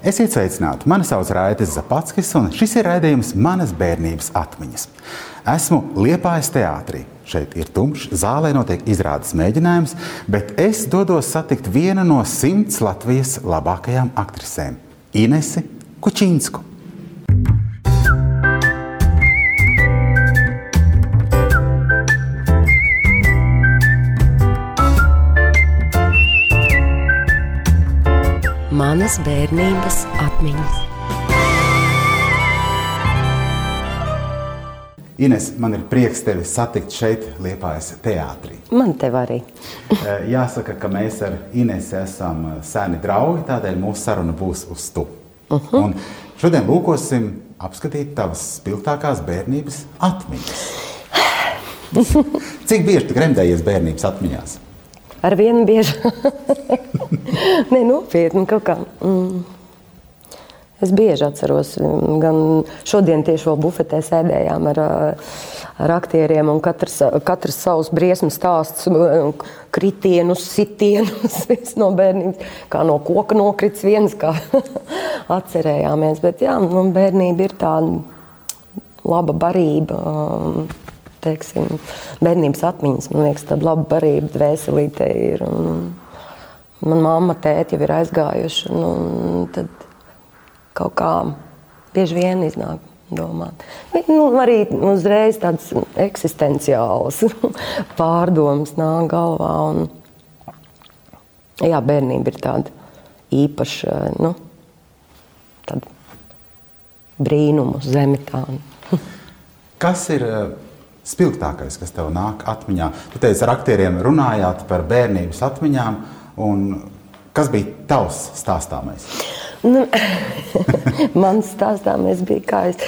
Esiet sveicināti! Mani sauc Raitas Zapatskis, un šis ir raidījums Manas bērnības atmiņas. Esmu Liepājas teātrī. Šeit ir tumšs, zālē notiek izrādes mēģinājums, bet es dodos satikt vienu no simts Latvijas labākajām aktrisēm - Inesi Kučinsku. Manas bērnības atmiņas. Ines, man ir prieks tevi satikt šeit, Liepājas teātrī. Man te arī. Eh, Jāsaka, ka mēs ar Inesu esam eh, seni draugi, tādēļ mūsu saruna būs uz tu. Uh -huh. Un šodien lūkosim apskatīt tavas spilgtākās bērnības atmiņas. Cik bieži tu gremdējies bērnības atmiņās? Ar vienu bieži. Nē, nopietni kaut kā. Mm. Es bieži atceros, gan šodien tieši vēl bufetē sēdējām ar, ar aktieriem, un katrs, katrs savus briesmu stāsts, kritienus, sitienus, no bērnības, kā no koka nokrits viens, kā atcerējāmies. Bet jā, nu, bērnība ir tāda laba barība. Teiksim, bērnības atmiņas, man liekas, tāda laba barība dvēselīte ir. Un, Manā mamma, tēti jau ir aizgājuši. Nu, tad kaut kā bieži vien iznāk domāt. Nu, arī uzreiz tādas eksistenciālas pārdomas nāk galvā. Un, jā, bērnība ir tāda īpaša, nu, tāda brīnumu zeme. Tā. Kas ir uh, spilgtākais, kas tev nāk atmiņā? Tu teici, ar aktieriem runājāt par bērnības atmiņām. Kas bija tavs stāstāmais? Nu, Mans stāstāmais bija, kā es,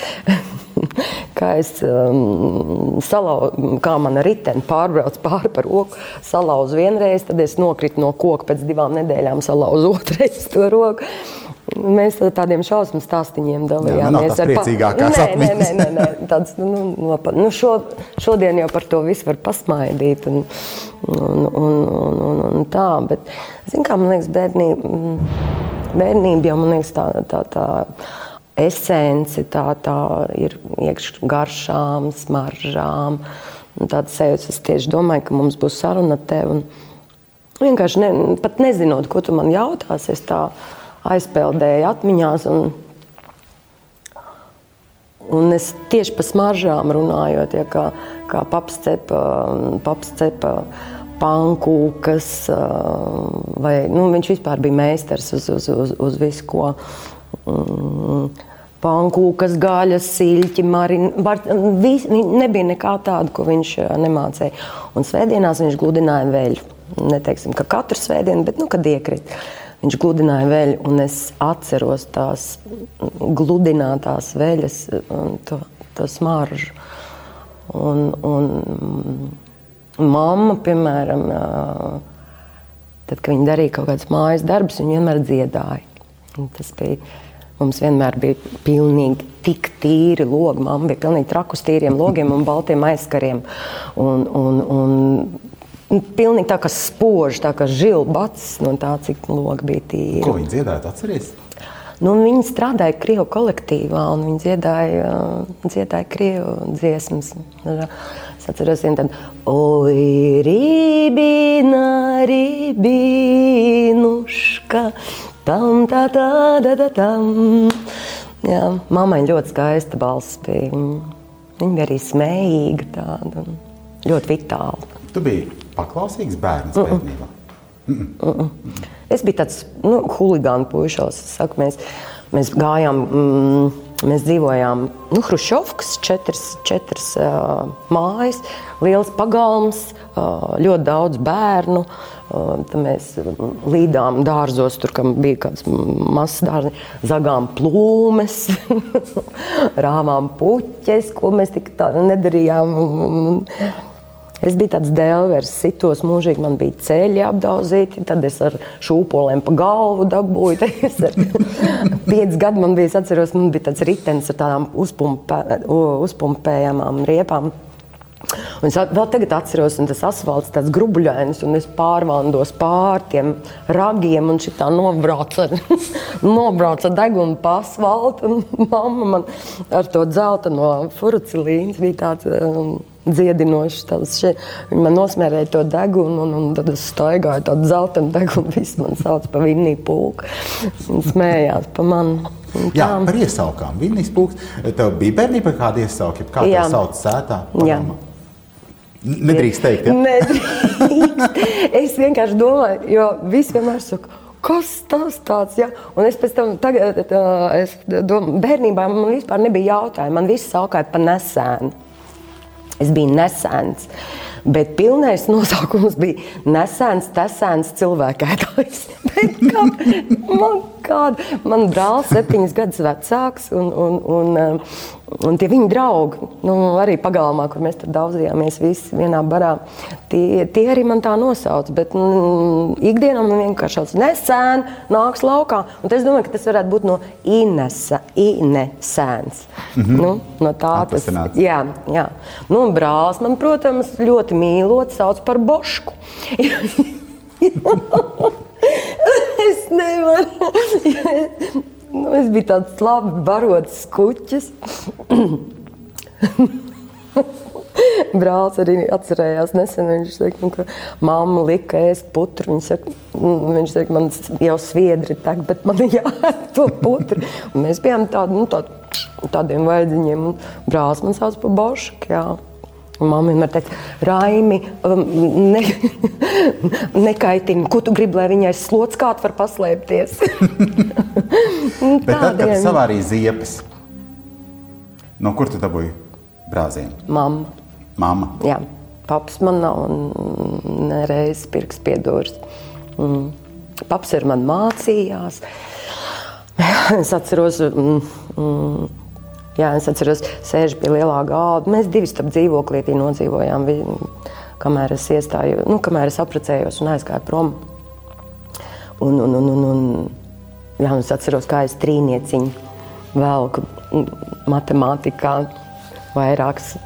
kā es um, salau, kā mana riteni pārbrauc pāri par roku, salauzu vienreiz, tad es nokritu no koka pēc divām nedēļām, salauzu otrais to roku. Mēs tādiem šausmu stāstījumiem dalījāmies. Jā, nu, priecīgākās nē, nē, nē, nē, nē, tāds, nu, no, nu, šo, šodien jau par to visu var pasmaidīt. Un, un, un, un, un, un tā, bet, zin, kā, man liekas, bērnība, bērnība jau man liekas tā, tā, tā esence, tā, tā ir iekšā garšām, smaržām. Tāds sajūta, es tieši domāju, ka mums būs saruna te. Un, vienkārši ne, pat nezinot, ko tu man jautāsi, es tā aizpeldēju atmiņās. Un, un es tieši par smaržām runājot, ja, kā, kā paps cepa, paps cepa pankūkas, vai nu, viņš vispār bija meistars uz, uz, uz, uz visu, ko. Mm, pankūkas, gaļas, siļķi, marināti. Nebija nekā tāda, ko viņš nemācīja. Un svētdienās viņš gludināja veļu. Neteiksim, ka katru svētdienu, bet nu, kad iekrita. Viņš gludināja veļu, un es atceros tās gludinātās veļas, to, to smaržu. Un, un mamma, piemēram, tad, kad viņa darīja kaut kādas mājas darbus, viņa vienmēr dziedāja. Un tas bija, mums vienmēr bija pilnīgi tik tīri logi. Mamma bija pilnīgi trakus tīriem logiem un baltiem aizkariem. Un, un, un Nu, pilnīgi tā kā spoži, tā kā žilbats no tā, cik logi bija tīri. Ko viņi dziedāja, atceries? Nu, viņi strādāja Krievijas kolektīvā, un viņi dziedāja, dziedāja Krievijas dziesmas. Es atceros, ka tāda Oi, rībīna, rībīnuška, tam, tā, tā, tā, tā, tam. Jā, mammai ļoti skaista balss bija. Viņa bija arī smējīga, tāda, ļoti vitāla. Tu biji paklausīgs bērns mm -mm. bērnībā? Mm -mm. Mm -mm. Es biju tāds nu, huligāns puisis. Mēs, mēs gājām, mm, mēs dzīvojām nu, Hruškovas, četras, četras uh, mājas, liels pagalms, uh, ļoti daudz bērnu. Uh, mēs līdām dārzos, tur bija kāds mazs dārziņš, zagām plūmes, rāvām puķes, ko mēs tik tā nedarījām. Es biju tāds dēlvers, sitos mūžīgi, man bija ceļi apdauzīti, tad es ar šūpolēm pa galvu dabūju. Ar piecus gadus man bija, es atceros, man bija tāds ritenis ar tādām uzpumpē, uzpumpējamām riepām. Un es vēl tagad atceros, un tas asfalts tāds grubuļains, un es pārvāndos pār tiem ragiem, un šī tā nobrauca, nobrauca deguna pa asfaltu, un mamma man ar to dzelta no furucilīnas bija tāds um, dziedinošs. Viņi man nosmērēja to degunu, un, un tad es staigāju tādu zeltainu degunu, viss man sauc par vinniju pulku, un smējās pa mani. Jā, par iesaukām. Vinnijas pulks. Tev bija bērnība kāda iesauka, kā tā sauc sētā? Nedrīkst teikt, ja? Nedrīkst. Es vienkārši domāju, jo visi vienmēr saka, kas tas tāds ir. Un es pēc tam, tagad, tā, es domāju, bērnībā man vispār nebija jautājumu. Man viss saukāja pa nesēnu. Es biju nesēns. Bet pilnais nosaukums bija nesēns, tesēns, cilvēkētājs. Kāda, man brālis septiņas gadus vecāks un, un, un, um, un tie viņa draugi, nu, arī pagalmā, kur mēs daudzījāmies visi vienā barā, tie, tie arī man tā nosauc. Bet mm, ikdienā man vienkārši tāds nesēn nāks laukā. Un es domāju, ka tas varētu būt no Inesa, Inesēns. Mm -hmm. nu, no tā tas Atvasināts. Jā, jā. Nu, un brālis man, protams, ļoti mīlot, sauc par bošku. es nevaru. nu, es biju tāds labi barots skuķis. Brālis arī atcerējās nesen. Viņš teica, ka mamma lika ēst putru. Viņš, saka, "Mm," viņš teica, man jau sviedri tek, bet man ir jāēd to putru. Un mēs bijām tādi, nu, tādi, tādiem vaidziņiem. Un Brālis man sauc par bošku. Un Mamma vienmēr teica, Raimi, um, ne, nekaitini, ko tu gribi, lai viņai slots kāds var paslēpties. Bet tad, kad Tādiem. savārīji ziepes, no kur tu dabūji brāzienu? Mamma. Māma. Jā, paps man nav nereiz pirks piedūrs. Mm. Paps ar mani mācījās. Es atceros, mm, mm, jā, es atceros, sēž pie lielā galda. Mēs divi starp dzīvoklītī nodzīvojām, kamēr es iestāju, nu, kamēr es apprecējos un aizgāju prom. Un, un, un, un, un, jā, un es atceros, kā es trīnieciņu velku matemātikā vairākas.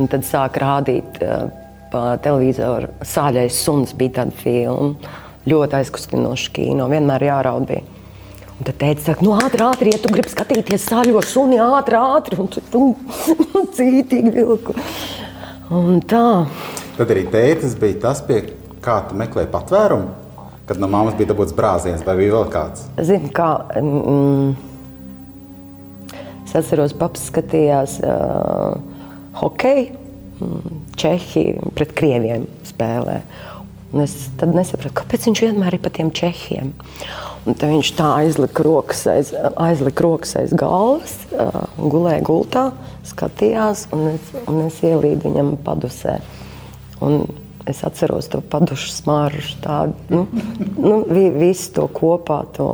Un tad sāk rādīt uh, pa televizoru. Sāļais suns bija tāda filma. Ļoti aizkustinoša kino. Vienmēr jāraud bija. Un tad teica, saka, nu ātri, ātri, ja tu gribi skatīties sāļo suni, ātri, ātri. Un tu, tu cītīgi vilku. Un tā. Tad arī tētis bija tas, pie kā tu meklēji patvērumu, kad no mammas bija dabūts brāziens, vai bija vēl kāds? Zini, kā mm, es atceros, paps skatījās uh, hokeju. mm, Čehija pret krieviem spēlē. Un es tad nesapratu, kāpēc viņš vienmēr ir pa tiem čehiem. Un tad viņš tā aizlika rokas aiz, aizlika rokas aiz galvas, uh, gulēja gultā, skatījās, un es, un es ielīdu viņam padusē. Un es atceros to padušu smaržu, tādu nu, nu, vi, visu to kopā. To,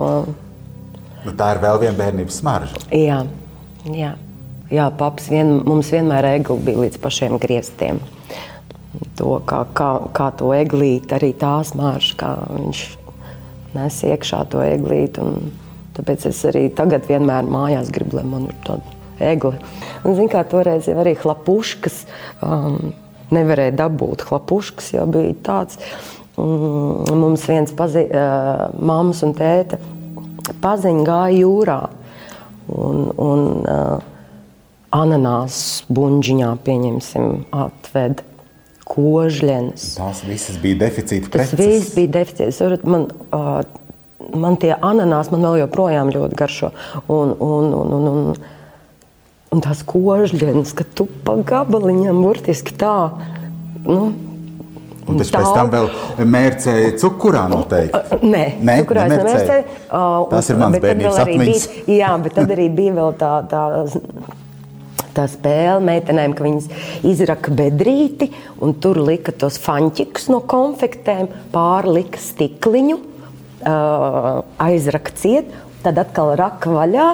Nu, tā ir vēl viena bērnības smarža. Jā, jā. jā paps vien, mums vienmēr egli bija līdz pašiem grieztiem. To, kā, kā, kā to eglīti, arī tās māršas, kā viņš nes iekšā to eglīti. un Tāpēc es arī tagad vienmēr mājās gribu, lai man ir tāda egli. Un, zin, kā toreiz jau arī hlapuškas um, nevarēja dabūt. Hlapuškas jau bija tāds. Um, mums viens pazī, uh, mammas un tēta paziņa gāja jūrā. Un, un uh, ananās buļģiņā, pieņemsim, atved kožļenes. Tās visas bija deficīta Tas preces. viss bija deficīts. Man, uh, man tie ananās man vēl joprojām ļoti garšo. Un, un, un, un, un, un tās kožļenes, ka tu pa gabaliņam burtiski tā. Nu, Un tas pēc tam vēl mērcēja cukurā noteikti. Nē, Nē, cukurā es nemērcēji. nemērcēju. Uh, Tas ir mans bērnības atmiņas. Bija, jā, bet tad arī bija vēl tā, tā, tā spēle meitenēm, ka viņas izraka bedrīti un tur lika tos fanķikus no konfektēm, pārlika stikliņu, aizraka ciet, tad atkal raka vaļā,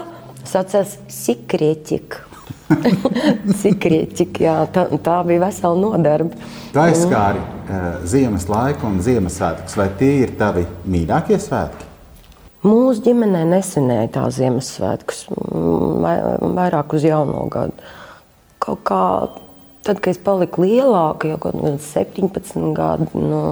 saucās sikrieķik. Sikrieķik, jā, tā, tā bija vesela nodarbe. Tu aizskāri uh, ziemas laiku un Ziemassvētkus. Vai tie ir tavi mīļākie svētki? Mūsu ģimenē nesenēja tā Ziemassvētkus, mm, vai- vairāk uz jauno gadu. Kaut kā Tad, kad es paliku lielāka, jau kaut kādā 17, gadu, no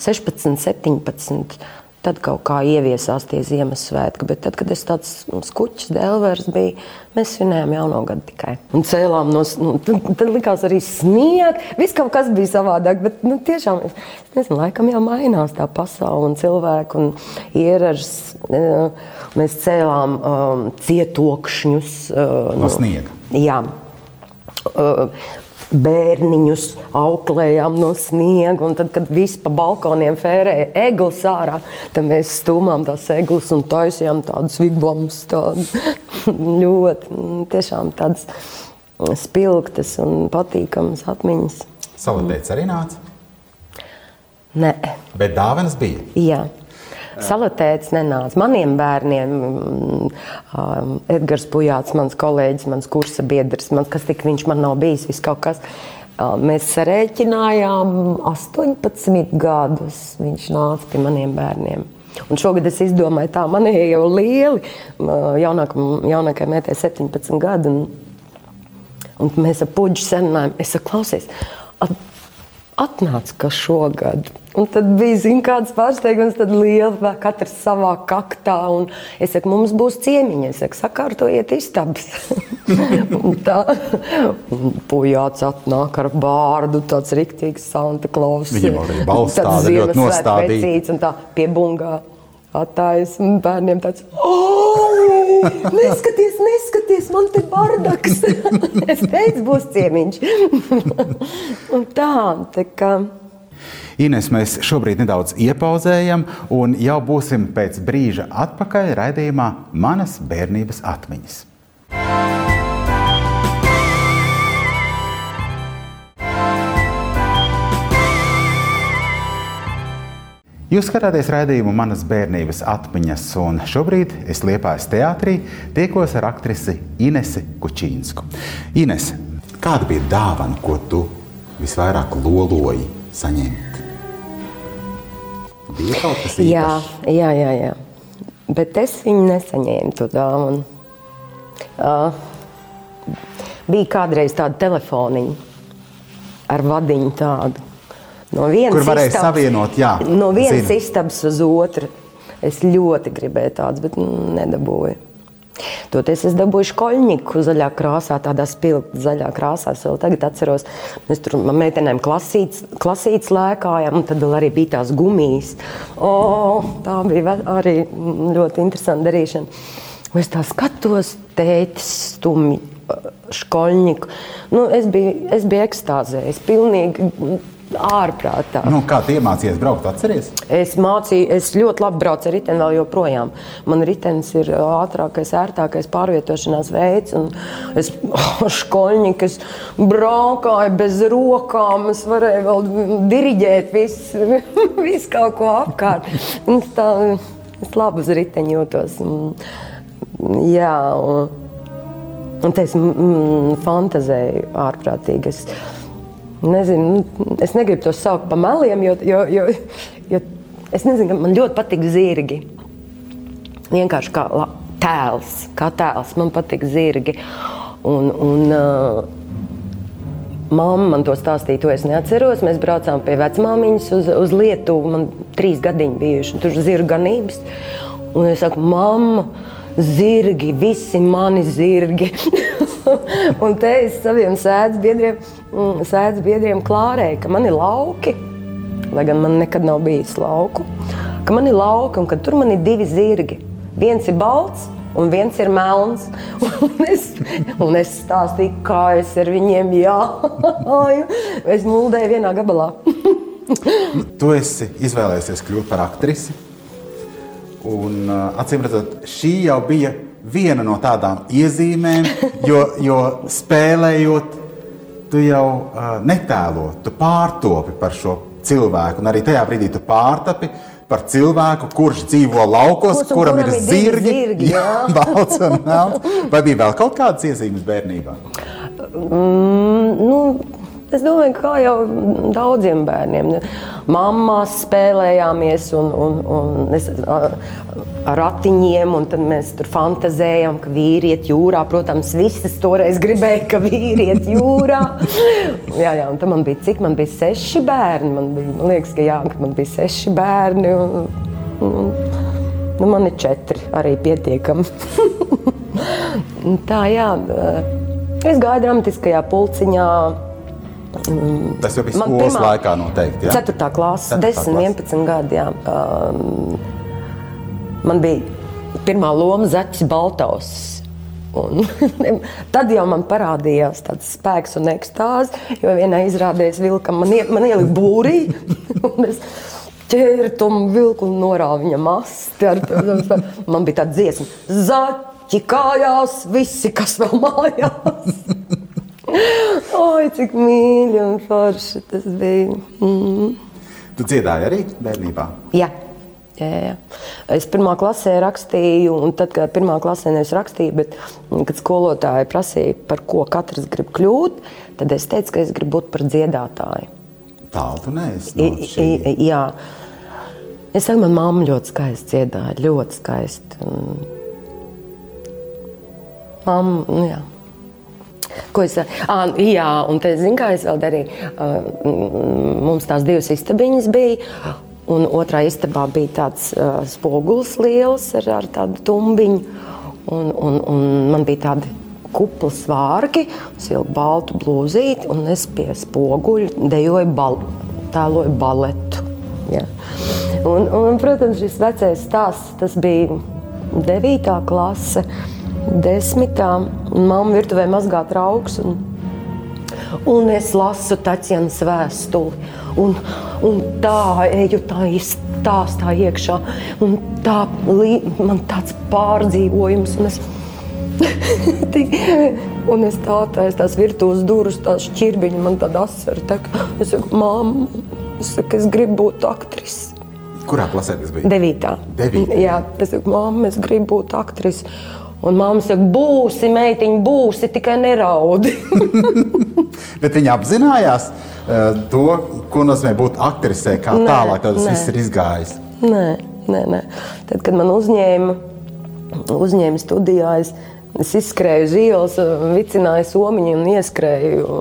16, 17, tad kaut kā ieviesās tie Ziemassvētki. Bet tad, kad es tāds skučs, dēlvērs biju, mēs svinējām jauno gadu tikai. Un cēlām no, nu, tad, tad likās arī sniegs, viss kaut kas bija savādāk. Bet, nu, tiešām, es nezinu, laikam jau mainās tā pasaule un cilvēki un ieražas. Mēs cēlām um, cietokšņus. Uh, no, no sniega. Jā. Uh, bērniņus auklējām no sniega. Un tad, kad viss pa balkoniem fērēja eglis ārā, tad mēs stūmām tās eglis un taisījām tādas vigvamus. Tādas ļoti, tiešām tādas spilgtas un patīkamas atmiņas. Salatēts arī nāca? Nē. Bet dāvanas bija? Jā. Salatēts nenāca. Maniem bērniem, um, Edgars Pujāts, mans kolēģis, mans kursa biedrs, man, kas tik viņš man nav bijis, viss kaut kas. Uh, mēs sarēķinājām 18 gadus. Viņš nāca pie maniem bērniem. Un šogad es izdomāju, tā man ir jau lieli, jaunākajai jaunākā mētē 17 gadi. Un, un mēs ar puģu senājām. Es saku, klausies, at, atnāc, ka šogad Un tad bija zin, kāds pārsteigums, tad liela katrs savā kaktā. Es saku, mums būs ciemiņi. Es saku, sakārtojiet istabas. tā pujāts atnāk ar bārdu, tāds riktīgs Santa Klaus. Viņam arī balstāda ļoti nostādīts. Un tā pie bungā attājas un bērniem tāds. Oh, neskaties, neskaties, man te bardaks. es teicu, būs ciemiņš. un tā, tā kā. Ines, mēs šobrīd nedaudz iepauzējam, un jau būsim pēc brīža atpakaļ raidījumā Manas bērnības atmiņas. Jūs skatāties raidījumu manas bērnības atmiņas, un šobrīd es liepāju teātrī, tiekos ar aktrisi Inesi Kučīnsku. Ines, kāda bija dāvana, ko tu visvairāk loloji saņemt? Bija kaut kas tāds. Jā, jā, jā, jā. Bet es viņu nesaņēmu to dāvanu. Uh, bija kādreiz tāda telefoniņa ar vadiņu tādu. No Kur varēja istabas, savienot, jā. No vienas zinu. istabas uz otru. Es ļoti gribēju tādu, bet nedabūju. Toties es dabūju škoļņiku zaļā krāsā, tādā spilgti zaļā krāsā. Es vēl tagad atceros, mēs tur meitenēm klasītes, klasītes lēkājām, un tad arī bija tās gumijas. O, tā bija arī ļoti interesanta darīšana. Es tā skatos, tētis stumj škoļņiku. Nu, es, biju, es biju ekstāzē, es pilnīgi ārprātā. Nu, kā tu iemācījies braukt, atceries? Es mācīju, es ļoti labi braucu ar riteni vēl joprojām. Man ritenis ir ātrākais, ērtākais pārvietošanās veids. Es škoļņikas braukāju bez rokām, es varēju vēl diriģēt visu, visu kaut ko apkārt. Un tā, es labi uz riteņa jūtos. Jā, un, un te es fantazēju ārprātīgi. Es, Nezinu, nu, es negribu to saukt par meliem, jo, jo, jo, jo es nezinu, man ļoti patīk zirgi. Vienkārši kā tēls, kā tēls. Man patīk zirgi. Un, un, uh, Māma man to stāstīja, to es neatceros. Mēs braucām pie vecmāmiņas uz, uz Lietuvu. Man trīs gadiņi bijuši, tur ir zirga ganības. Un es saku, mamma, zirgi, visi mani zirgi. un te es saviem sēdes biedriem, mm, sēdes biedriem klārēju, ka man ir lauki, lai gan man nekad nav bijis lauku, ka man ir lauki un ka tur man ir divi zirgi. Viens ir balts, un viens ir melns. Un es, un es stāstīju, kā es ar viņiem jāju. Es muldēju vienā gabalā. tu esi izvēlējies kļūt par aktrisi. Un, uh, acīm redzot, šī jau bija viena no tādām iezīmēm, jo, jo spēlējot, tu jau uh, netēlo, tu pārtopi par šo cilvēku. Un arī tajā brīdī tu pārtapi par cilvēku, kurš dzīvo laukos, Kurs, kuram, kuram ir zirgi, zirgi jā. jā, balts un melns. Vai bija vēl kaut kādas iezīmes bērnībā? Mm, nu, Es domāju, kā jau daudziem bērniem. Māmās spēlējāmies un, un, un es, ar ratiņiem, un tad mēs tur fantazējām, ka vīri iet jūrā. Protams, visas toreiz gribēja, ka vīri iet jūrā. jā, jā, un tad man bija cik, man bija seši bērni. Man, bija, man liekas, ka jā, ka man bija seši bērni. Un, un, nu, man ir četri arī pietiekami. Tā, jā. Es gāju dramatiskajā pulciņā. Mm, Tas jau bija skolas pirmā, laikā noteikti. Ja? 4. klase, 10, 11 gadi. Jā. Um, man bija pirmā loma Zaķis Baltaus. Un tad jau man parādījās tāds spēks un ekstāze, jo vienā izrādē es vilkam, man, ie, man ielika būrī. es ķēru to vilku un norāvu viņa masti. Ar, man bija tāda dziesma, kaķi kājās, visi, kas vēl mājās. Oi, cik mīļi un forši tas bija. Mm. Tu dziedāji arī bērnībā? Jā. Jā, jā. Es pirmā klasē rakstīju, un tad, kad pirmā klasē nevis rakstīju, bet kad skolotāji prasīja, par ko katrs grib kļūt, tad es teicu, ka es gribu būt par dziedātāju. Tālu tu neesi. No šī... jā. Es saku, man mamma ļoti skaisti dziedāja, ļoti skaisti. Mamma, nu jā. Ko es ah, jā, un te zinu, kā es vēl darīju. Uh, mums tās divas istabiņas bija. Un otrā istabā bija tāds uh, spogulis liels ar, ar tādu tumbiņu. Un, un, un man bija tādi kupli svārki, siltu baltu blūzīti, un es pie spoguļa dejoju, bal tēloju baletu. Ja. Un, un, protams, šis vecais stāsts, tas bija 9. klase desmitā, un mamma virtuvē mazgā trauks. Un, un es lasu Taķienas vēstuli. Un, un tā eju tā stāstā iekšā. Un tā man tāds pārdzīvojums. Un es, un es tā tās, tās virtuves durvis, tās šķirbiņas, man tāda asara. Tā, es saku, mamma, es, saku, es gribu būt aktrise. Kurā klasē tas bija? Devītā. Devītā. Jā, es saku, mamma, es gribu būt aktrise. Un mamma saka, būsi, meitiņa, būsi, tikai neraudi. Bet viņa apzinājās uh, to, ko nozīmē būt aktrisē, kā nē, tālāk tas nē. viss ir izgājis. Nē, nē, nē. Tad, kad man uzņēma, uzņēma studijās, Es izskrēju uz ielas, vicināju somiņu un ieskrēju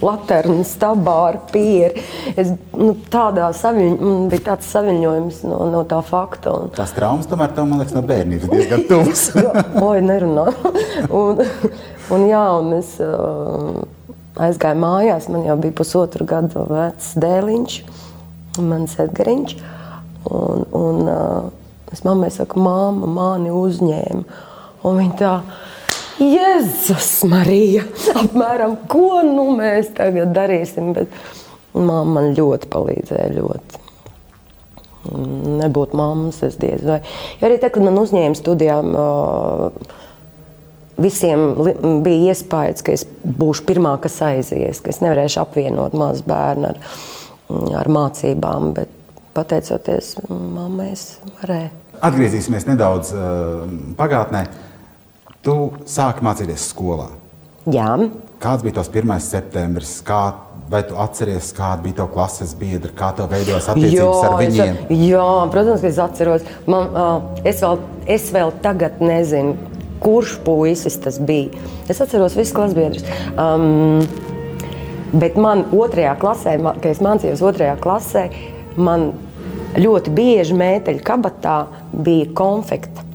latviešu stabā ar pieri. Es, nu, tādā saviņ, man bija tāds saviņojums no, no tā fakta. Un... Tās traumas tomēr tev, man liekas, no bērnības diezgan tuvas. Oi, nerunā. un, un jā, un es uh, aizgāju mājās, man jau bija pusotru gadu vecs dēliņš, mans Edgariņš. Un, un uh, es mammai saku, māma mani uzņēma. Un viņa tā, Jēzus, Marija, apmēram, ko nu mēs tagad darīsim? Bet mamma man ļoti palīdzēja. Ļoti. Nebūtu mammas, es diez vai. Ja arī tad, kad man uzņēma studijām, visiem bija iespējas, ka es būšu pirmā, kas aizies, ka es nevarēšu apvienot mazu bērnu ar, ar mācībām. Bet pateicoties mammai, es varēju. Atgriezīsimies nedaudz uh, pagātnē. Tu sāki mācīties skolā. Jā. Kāds bija tas 1. septembris? Kā, vai tu atceries, kāda bija tava klases biedra, kā tev veidojās attiecības jā, ar viņiem? Es, jā, protams, ka es atceros. Man, uh, es, vēl, es vēl tagad nezinu, kurš puisis tas bija. Es atceros visus klasbiedrus. Um, bet man otrajā klasē, kad es mācījos otrajā klasē, man ļoti bieži mēteļu kabatā bija konfekta.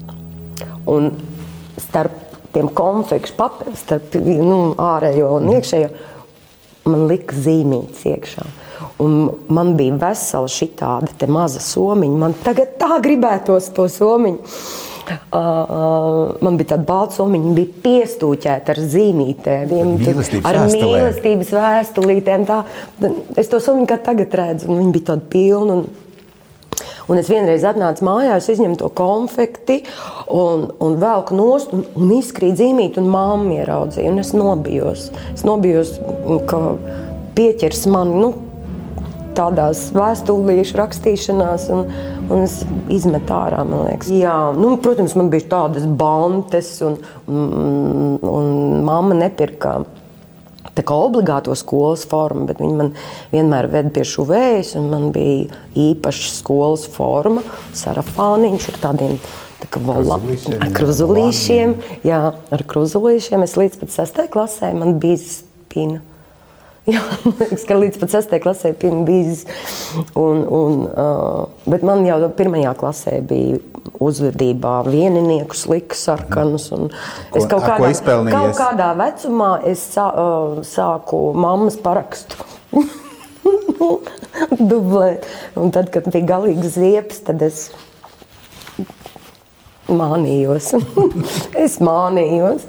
Un starp tiem konfekšu starp nu, ārējo un iekšējo, man lika zīmītes iekšā. Un man bija vesela šī tāda maza somiņa. Man tagad tā gribētos to somiņu. Uh, uh, man bija tāda balta somiņa, bija piestūķēta ar zīmītēm, ar mīlestības vēstulītēm. Tā, es to somiņu kā tagad redzu, un viņa bija tāda pilna. Un, Un es vienreiz atnācu mājās, izņemu to konfekti un, un velku nost un, un izkrīt zīmīt, un mamma ieraudzīja. Un es nobijos. Es nobijos, ka pieķers mani nu, tādās vēstulīšu rakstīšanās, un, un es izmetu ārā. Jā, nu, protams, man bija tādas bantes, un, un, un mamma nepirka tā kā obligāto skolas formu, bet viņi man vienmēr ved pie šuvējas, un man bija īpaša skolas forma, sarafāniņš ar tādiem tā kā vola, ar kruzulīšiem. Jā, ar kruzulīšiem. Es līdz pat sastajai klasē man bija spina. Jā, liekas, ka līdz pat 6. klasē bija bijis. Un, un, uh, bet man jau pirmajā klasē bija uzvedībā vieninieku sliks sarkanus. Es kaut kādā, kaut kādā vecumā es sā, sāku mammas parakstu. Dublēt. Un tad, kad bija galīgs ziepes, tad es mānījos. es mānījos.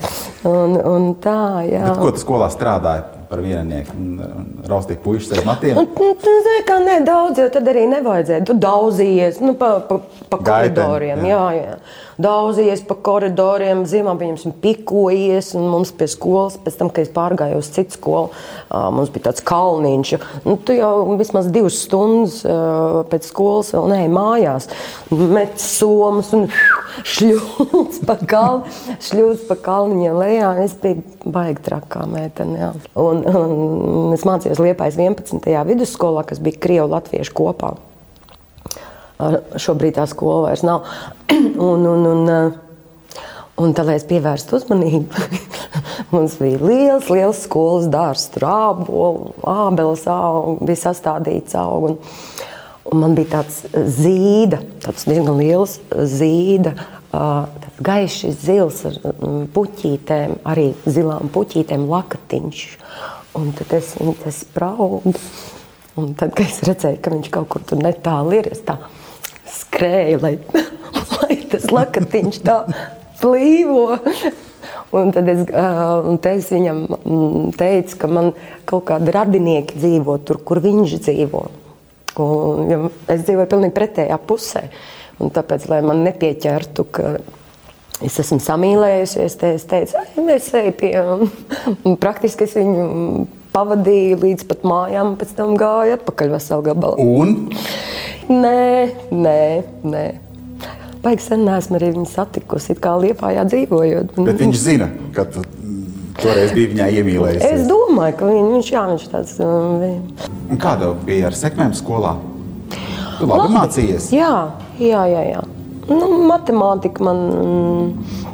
Un, un tā, jā. Bet ko tu skolā strādāji par vieninieku? Raustīja puikas ar matiem. Nu, tu zini, kā ne daudz, jo tad arī nevajadzēja. Tu daudzījies nu, pa, pa, pa Gaiteni, koridoriem. Jā. Jā, jā. Daudzījies pa koridoriem, zīmē, pieņemsim, pikojies. Un mums pie skolas, pēc tam, kad es pārgāju uz citu skolu, mums bija tāds kalniņš. Nu, tu jau vismaz divas stundas pēc skolas vēl neej mājās. Met somas un šļūts pa kalnu, šļūts pa kalniņiem lejā. Es biju baigi trakā meitene. jā. Un, un es mācījos Liepājas 11. vidusskolā, kas bija Krievu latviešu kopā. Šobrīd tā skola vairs nav. un, un, un, eh, un tā, lai es pievērstu uzmanību, mums bija liels, liels skolas dārzs, tur ābeles auga, bija sastādīts auga. Un, un man bija tāds zīda, tāds diezgan liels zīda, tāds gaiši zils ar mm, puķītēm, arī zilām puķītēm lakatiņš. Un tad es viņu te spraudu. Un tad, kad es redzēju, ka viņš kaut kur tur netālu ir, es tā skrēju, lai, lai tas lakatiņš tā plīvo. Un tad es, un es viņam mm, teicu, ka man kaut kādi radinieki dzīvo tur, kur viņš dzīvo. Un, ja es dzīvoju pilnīgi pretējā pusē. Un tāpēc, lai man nepieķertu, ka es esmu samīlējusies, es teicu, "Ai, es eju pie. Un praktiski es viņu pavadīju līdz pat mājām, pēc tam gāju atpakaļ veselu gabalu. Un Nē, nē, nē. Baigi sen neesmu arī viņu satikusi, kā liepājā dzīvojot. bet viņš zina, ka tu toreiz biji Es iemīlējies. domāju, ka viņ, viņš, jā, viņš tāds um, vi- Un Kāda bija ar sekmēm skolā? Tu labi mācījies. Jā, jā, jā. jā. Nu, matemātika man mm,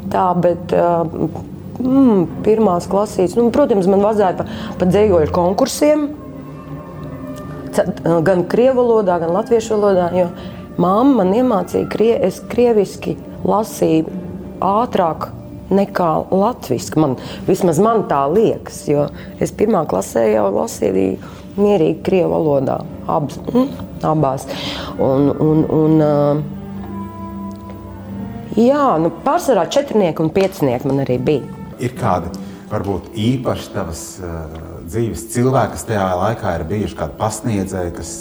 tā, bet uh, mm, pirmās klasīs, nu, protams, man vajadzēja pa, pa dzējoļu konkursiem. Ce- Gan krievu valodā, gan latviešu valodā. Mamma man iemācīja, ka es krieviski lasīju ātrāk nekā latviešu. Man, vismaz man tā liekas, jo es pirmā klasē jau lasīju mierīgi krievu valodā, abas, mm, abās. Un, un, un, jā, nu, pārsvarā četrnieki un piecinieki man arī bija. Ir kādi varbūt īpaši tavas uh, dzīves cilvēki, kas tajā laikā ir bijuši kādi pasniedzēji, kas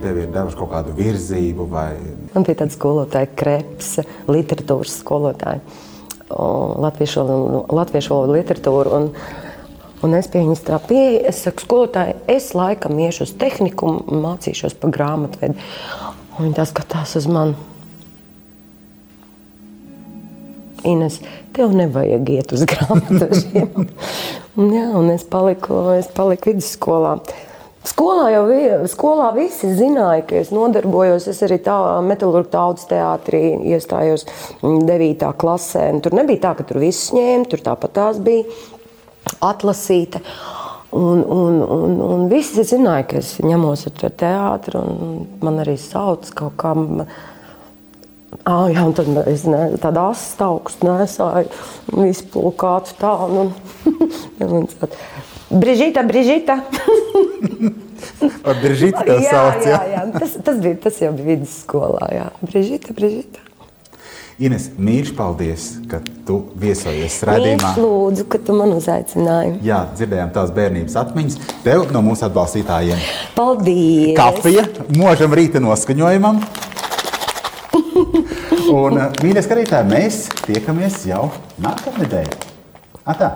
tev ir devuši kaut kādu virzību vai Man bija tāda skolotāja, Krepsa, literatūras skolotāja, o, latviešu, valodu- literatūru. Un, un es pie viņas tā pieeju, es saku, skolotāji, es laikam iešu uz tehniku, mācīšos pa grāmatvedi. Un viņa tā skatās uz mani. Ines, tev nevajag iet uz grāmatvediem. Un Jā, un es paliku, es paliku vidusskolā. Skolā jau skolā visi zināja, ka es nodarbojos. Es arī tā metālurgu tautas teātrī iestājos 9. klasē. Un tur nebija tā, ka tur viss ņēma, tur tāpat tās bija atlasīta. Un, un, un, un visi zināja, ka es ņemos ar to teātru, un man arī sauc kaut kā. Ah, jā, un tad es ne, tādu astu augstu nesāju, plakātu tādu. Un, Brižita, Brižita! ar Biržīti tev jā, sauc. jā, Ja? jā. Tas, tas, bija, tas jau bija vidusskolā. Jā. Brižita, Brižita. Ines, mīļš, paldies, ka tu viesojies raidījumā. Viņš lūdzu, ka tu man uzaicināji. Jā, dzirdējām tās bērnības atmiņas. Tev no mūsu atbalstītājiem Paldies! kafija, mūžam rīta noskaņojumam. Un, mīļie skatītāji, mēs tiekamies jau nākamnedēļ. Atā!